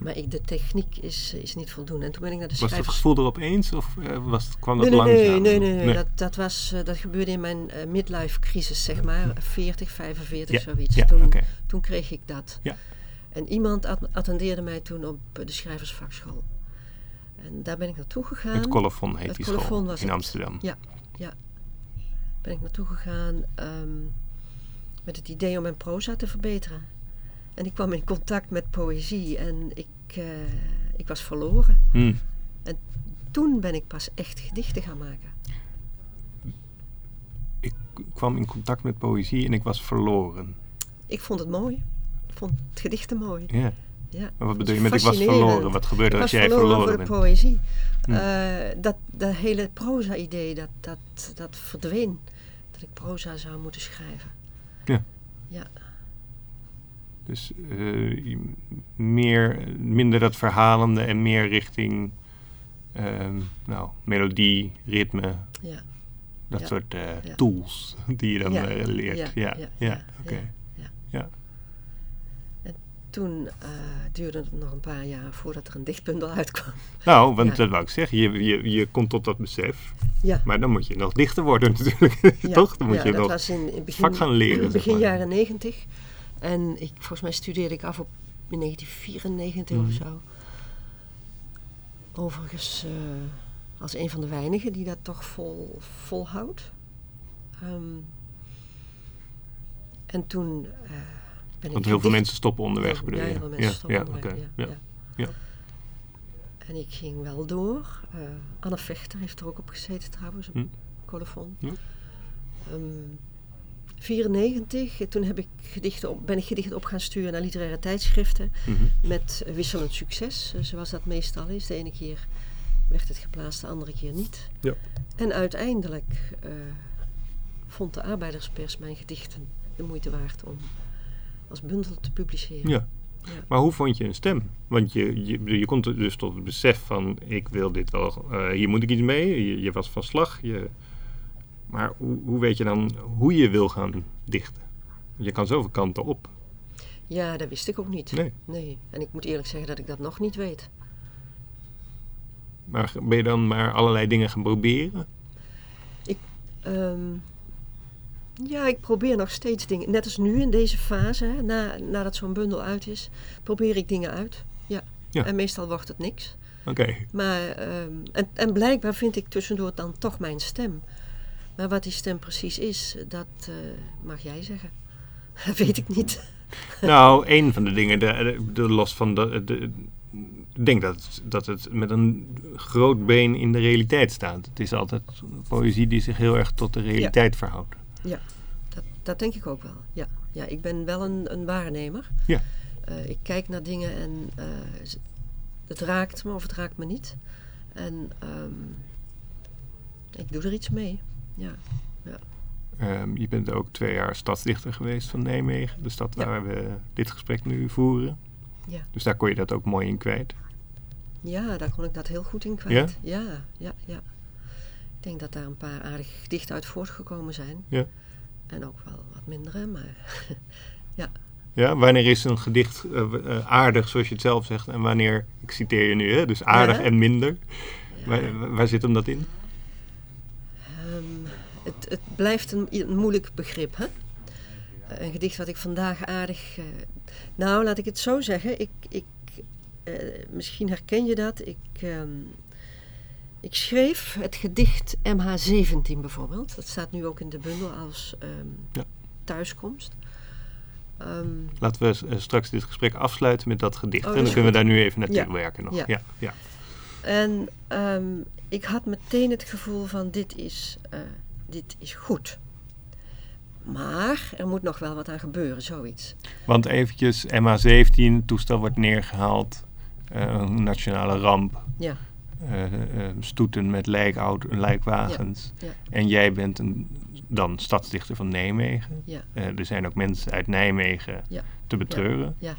Speaker 2: Maar ik, de techniek is, is niet voldoende. En toen ben ik naar de
Speaker 1: Was het
Speaker 2: schrijvers...
Speaker 1: gevoel er opeens of eh, was, kwam dat
Speaker 2: Nee, nee,
Speaker 1: langzaam?
Speaker 2: nee, nee, nee, nee. Dat, dat, was, eh, dat gebeurde in mijn midlife crisis, zeg maar. 40, 45,
Speaker 1: Ja,
Speaker 2: zoiets.
Speaker 1: ja,
Speaker 2: toen, toen kreeg ik dat.
Speaker 1: Ja.
Speaker 2: En iemand at- attendeerde mij toen op de schrijversvakschool. En daar ben ik naartoe gegaan.
Speaker 1: Het Colofon heet
Speaker 2: Het
Speaker 1: die
Speaker 2: Colofon
Speaker 1: school
Speaker 2: was
Speaker 1: in
Speaker 2: het.
Speaker 1: Amsterdam.
Speaker 2: Ja, ja. Ben ik naartoe gegaan ehm, met het idee om mijn proza te verbeteren. En ik kwam in contact met poëzie en ik, eh, ik was verloren.
Speaker 1: Hm.
Speaker 2: Toen ben ik pas echt gedichten gaan maken.
Speaker 1: Ik kwam in contact met poëzie en ik was verloren.
Speaker 2: Ik vond het mooi. Ik vond het gedichten mooi.
Speaker 1: Ja.
Speaker 2: Ja.
Speaker 1: Maar wat bedoel je met ik was verloren? Wat gebeurde er als jij
Speaker 2: verloren
Speaker 1: verloren bent?
Speaker 2: poëzie.
Speaker 1: Hm.
Speaker 2: Eh, dat, dat hele proza-idee, dat, dat, dat verdween. Dat ik proza zou moeten schrijven.
Speaker 1: Ja.
Speaker 2: Ja,
Speaker 1: Dus eh, meer, minder dat verhalende en meer richting ehm, nou, melodie, ritme,
Speaker 2: ja.
Speaker 1: dat
Speaker 2: Ja.
Speaker 1: soort eh,
Speaker 2: Ja.
Speaker 1: tools die je dan leert.
Speaker 2: Ja,
Speaker 1: Ja, oké.
Speaker 2: ja. Toen eh, duurde het nog een paar jaar voordat er een dichtbundel uitkwam.
Speaker 1: Nou, want
Speaker 2: Ja.
Speaker 1: dat wou ik zeggen, je, je, je komt tot dat besef,
Speaker 2: Ja,
Speaker 1: maar dan moet je nog dichter worden natuurlijk,
Speaker 2: ja,
Speaker 1: toch? Dan moet
Speaker 2: ja,
Speaker 1: je
Speaker 2: dat
Speaker 1: nog
Speaker 2: was in, in begin,
Speaker 1: vak gaan leren, zeg
Speaker 2: begin
Speaker 1: maar.
Speaker 2: jaren negentig. En ik, volgens mij studeerde ik af op in 1994
Speaker 1: Mhm.
Speaker 2: of zo. Overigens eh, als een van de weinigen die dat toch vol, volhoudt. Ehm, en toen eh, ben ik
Speaker 1: Want heel veel mensen stoppen onderweg,
Speaker 2: Ja, heel veel mensen stoppen
Speaker 1: ja,
Speaker 2: onderweg, ja. En ik ging wel door. Eh, Anne Vechter heeft er ook op gezeten trouwens, op
Speaker 1: Hm.
Speaker 2: colofon.
Speaker 1: Ja.
Speaker 2: Ehm, 94, eh, toen heb ik gedichten op, ben ik gedichten op gaan sturen naar literaire tijdschriften.
Speaker 1: Mhm.
Speaker 2: Met wisselend succes, eh, zoals dat meestal is. De ene keer werd het geplaatst, de andere keer niet.
Speaker 1: Ja.
Speaker 2: En uiteindelijk eh, vond de arbeiderspers mijn gedichten de moeite waard om als bundel te publiceren.
Speaker 1: Ja.
Speaker 2: Ja.
Speaker 1: Maar hoe vond je een stem? Want je, je, je komt dus tot het besef van, ik wil dit wel, eh, hier moet ik iets mee. Je, je was van slag. Je, maar hoe, hoe weet je dan hoe je wil gaan dichten? Je kan zoveel kanten op.
Speaker 2: Ja, dat wist ik ook niet.
Speaker 1: Nee.
Speaker 2: Nee. En ik moet eerlijk zeggen dat ik dat nog niet weet.
Speaker 1: Maar ben je dan maar allerlei dingen gaan proberen?
Speaker 2: Ehm, ja, ik probeer nog steeds dingen. Net als nu in deze fase, hè, na, nadat zo'n bundel uit is, probeer ik dingen uit. Ja.
Speaker 1: Ja.
Speaker 2: En meestal wordt het niks.
Speaker 1: Oké.
Speaker 2: Maar, ehm, en, en blijkbaar vind ik tussendoor dan toch mijn stem. Maar wat die stem precies is, dat eh, mag jij zeggen. Dat weet ik niet.
Speaker 1: Nou, een van de dingen, de, de, de los van de, de- ik denk dat, dat het met een groot been in de realiteit staat. Het is altijd poëzie die zich heel erg tot de realiteit verhoudt.
Speaker 2: Dat, dat denk ik ook wel. Ja, ja ik ben wel een, een waarnemer.
Speaker 1: Ja.
Speaker 2: Eh, ik kijk naar dingen en eh, het raakt me of het raakt me niet. En ehm, ik doe er iets mee. Ja,
Speaker 1: Ehm, je bent ook twee jaar stadsdichter geweest van Nijmegen, de stad
Speaker 2: Ja.
Speaker 1: waar we dit gesprek nu voeren.
Speaker 2: Ja.
Speaker 1: Dus daar kon je dat ook mooi in kwijt.
Speaker 2: ja, daar kon ik dat heel goed in kwijt. Ja? ja, ja, Ik denk dat daar een paar aardige gedichten uit voortgekomen zijn.
Speaker 1: Ja.
Speaker 2: En ook wel wat mindere, maar
Speaker 1: Ja, wanneer is een gedicht eh, eh, aardig, zoals je het zelf zegt, en wanneer, ik citeer je nu, hè, dus aardig
Speaker 2: Ja.
Speaker 1: en minder.
Speaker 2: ja.
Speaker 1: Waar, waar zit hem dat in?
Speaker 2: Ehm, het, het blijft een, een moeilijk begrip, hè? Eh, Een gedicht wat ik vandaag aardig. nou, laat ik het zo zeggen. Ik, ik, misschien herken je dat. Ik, ehm, ik schreef het gedicht MH17 bijvoorbeeld. Dat staat nu ook in de bundel als ehm,
Speaker 1: Ja.
Speaker 2: thuiskomst. Ehm,
Speaker 1: Laten we eh, straks dit gesprek afsluiten met dat gedicht.
Speaker 2: Oh,
Speaker 1: en dan kunnen we daar nu even naartoe
Speaker 2: Ja.
Speaker 1: werken nog.
Speaker 2: Ja.
Speaker 1: Ja. Ja,
Speaker 2: En ehm, ik had meteen het gevoel van dit is, eh, dit is goed. Maar er moet nog wel wat aan gebeuren, zoiets.
Speaker 1: Want eventjes, MH17, toestel wordt neergehaald. eh, een nationale ramp.
Speaker 2: Ja,
Speaker 1: stoeten met lijkauto, lijkwagens.
Speaker 2: Ja, ja.
Speaker 1: En jij bent een, dan stadsdichter van Nijmegen.
Speaker 2: ja,
Speaker 1: Eh, er zijn ook mensen uit Nijmegen te betreuren.
Speaker 2: ja.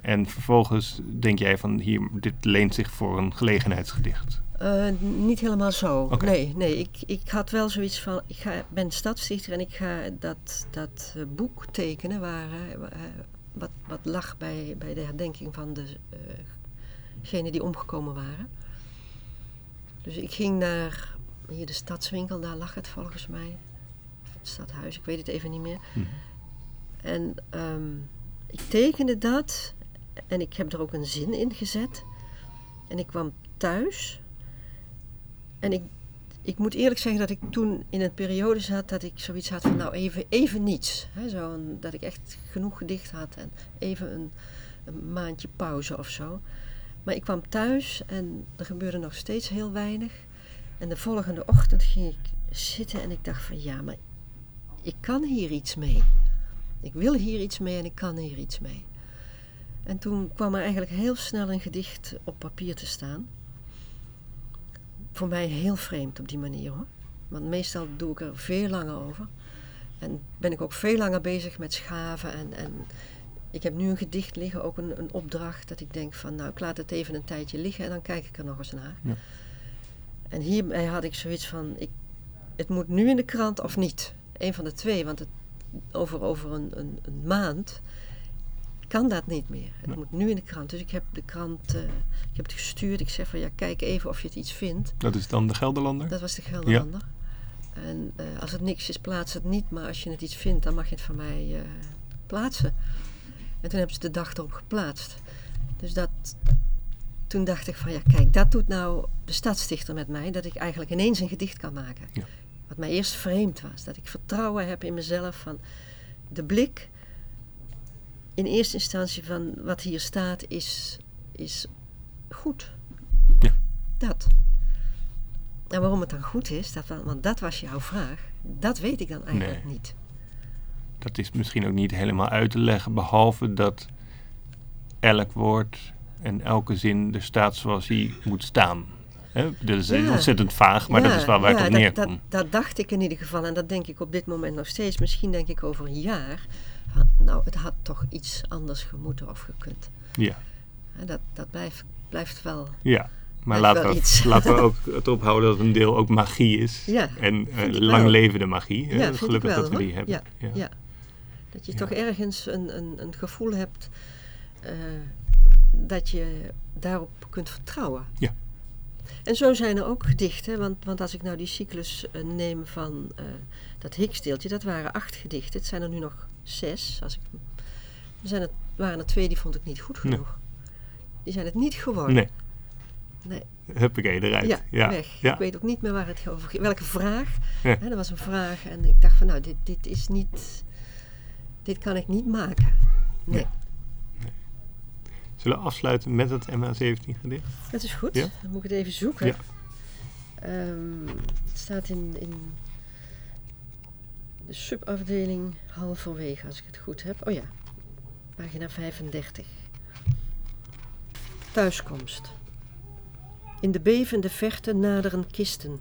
Speaker 1: En vervolgens denk jij van hier, dit leent zich voor een gelegenheidsgedicht.
Speaker 2: Eh, niet helemaal zo. Nee, nee ik, ik had wel zoiets van, ik ga, ben stadsdichter en ik ga dat, dat eh, boek tekenen waar, eh, wa- eh, wat, wat lag bij, bij de herdenking van degenen die omgekomen waren. Dus ik ging naar hier de stadswinkel, daar lag het volgens mij. Of het stadhuis, ik weet het even niet meer.
Speaker 1: Hm.
Speaker 2: En ehm, ik tekende dat en ik heb er ook een zin in gezet. En ik kwam thuis. En ik, ik moet eerlijk zeggen dat ik toen in een periode zat dat ik zoiets had van nou even, even niets. Hè, zo dat ik echt genoeg gedicht had en even een, een maandje pauze of zo. Maar ik kwam thuis en er gebeurde nog steeds heel weinig. En de volgende ochtend ging ik zitten en ik dacht van ja, maar ik kan hier iets mee. Ik wil hier iets mee en ik kan hier iets mee. En toen kwam er eigenlijk heel snel een gedicht op papier te staan. Voor mij heel vreemd op die manier hoor. Want meestal doe ik er veel langer over. En ben ik ook veel langer bezig met schaven. En, en ik heb nu een gedicht liggen, ook een, een opdracht, dat ik denk van nou ik laat het even een tijdje liggen en dan kijk ik er nog eens naar.
Speaker 1: Ja.
Speaker 2: En hierbij had ik zoiets van, ik, het moet nu in de krant of niet. Een van de twee, want het, over, over een, een, een maand kan dat niet meer. Het
Speaker 1: Nee.
Speaker 2: moet nu in de krant. Dus ik heb de krant, eh, ik heb het gestuurd. Ik zeg van ja, kijk even of je het iets vindt.
Speaker 1: Dat is dan de Gelderlander?
Speaker 2: Dat was de Gelderlander. En eh, als het niks is, plaats het niet. Maar als je het iets vindt, dan mag je het van mij eh, plaatsen. En toen hebben ze de dag erop geplaatst. Dus dat, toen dacht ik van ja, kijk, dat doet nou de stadsdichter met mij. Dat ik eigenlijk ineens een gedicht kan maken.
Speaker 1: Ja.
Speaker 2: Wat mij eerst vreemd was. Dat ik vertrouwen heb in mezelf van de blik. In eerste instantie van wat hier staat is, is goed.
Speaker 1: Ja.
Speaker 2: Dat. En waarom het dan goed is, dat, wa- want dat was jouw vraag, dat weet ik dan eigenlijk
Speaker 1: Nee.
Speaker 2: niet.
Speaker 1: Dat is misschien ook niet helemaal uit te leggen, behalve dat elk woord en elke zin er staat zoals hij moet staan. Hè? Dat is
Speaker 2: Ja.
Speaker 1: ontzettend vaag, maar dat is wel waar
Speaker 2: ja,
Speaker 1: ik op
Speaker 2: dat-
Speaker 1: neerkom.
Speaker 2: Dat, dat dacht ik in ieder geval en dat denk ik op dit moment nog steeds. Misschien denk ik over een jaar, nou het had toch iets anders gemoeten of gekund.
Speaker 1: Ja,
Speaker 2: En dat, dat blijft, blijft wel.
Speaker 1: ja. Maar laten we, laten we ook het ophouden dat een deel ook magie is.
Speaker 2: Ja,
Speaker 1: en eh,
Speaker 2: vind ik
Speaker 1: lang levende magie.
Speaker 2: Ja,
Speaker 1: Gelukkig
Speaker 2: wel,
Speaker 1: dat we
Speaker 2: hoor.
Speaker 1: die hebben.
Speaker 2: Ja, ja. Dat je
Speaker 1: Ja.
Speaker 2: toch ergens een, een, een gevoel hebt eh, dat je daarop kunt vertrouwen.
Speaker 1: Ja.
Speaker 2: En zo zijn er ook gedichten, want, want als ik nou die cyclus eh, neem van eh, dat Higgsdeeltje, dat waren acht gedichten. Het zijn er nu nog zes. Als ik, er zijn er, waren er twee die vond ik niet goed
Speaker 1: Nee.
Speaker 2: genoeg. Die zijn het niet geworden.
Speaker 1: Nee,
Speaker 2: Nee.
Speaker 1: huppakee, eruit.
Speaker 2: Ja,
Speaker 1: ja.
Speaker 2: weg.
Speaker 1: Ja.
Speaker 2: Ik weet ook niet meer waar het over ging. Welke vraag.
Speaker 1: Ja.
Speaker 2: Hè, er was een vraag en ik dacht van nou, dit, dit is niet... Dit kan ik niet maken. Nee,
Speaker 1: Zullen we afsluiten met het MH17 gedicht?
Speaker 2: dat is goed.
Speaker 1: Ja.
Speaker 2: Dan moet ik het even zoeken.
Speaker 1: Ja.
Speaker 2: Ehm, het staat in, in de subafdeling halverwege, als ik het goed heb. Oh ja, pagina 35. Thuiskomst. In de bevende verte naderen kisten.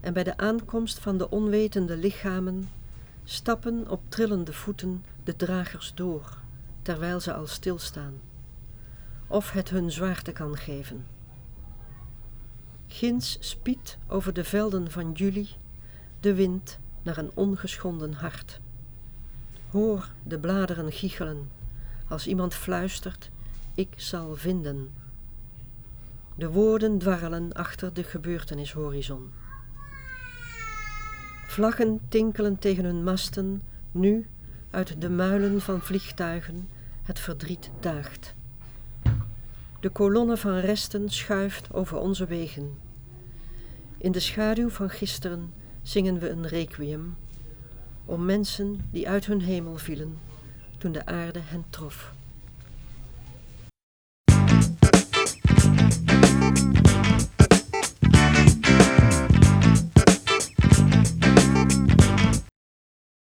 Speaker 2: En bij de aankomst van de onwetende lichamen stappen op trillende voeten de dragers door, terwijl ze al stilstaan. Of het hun zwaarte kan geven. Ginds spiedt over de velden van juli de wind naar een ongeschonden hart. Hoor de bladeren giechelen als iemand fluistert: Ik zal vinden. De woorden dwarrelen achter de gebeurtenishorizon. Vlaggen tinkelen tegen hun masten, nu uit de muilen van vliegtuigen het verdriet daagt. De kolonne van resten schuift over onze wegen. In de schaduw van gisteren zingen we een requiem om mensen die uit hun hemel vielen toen de aarde hen trof.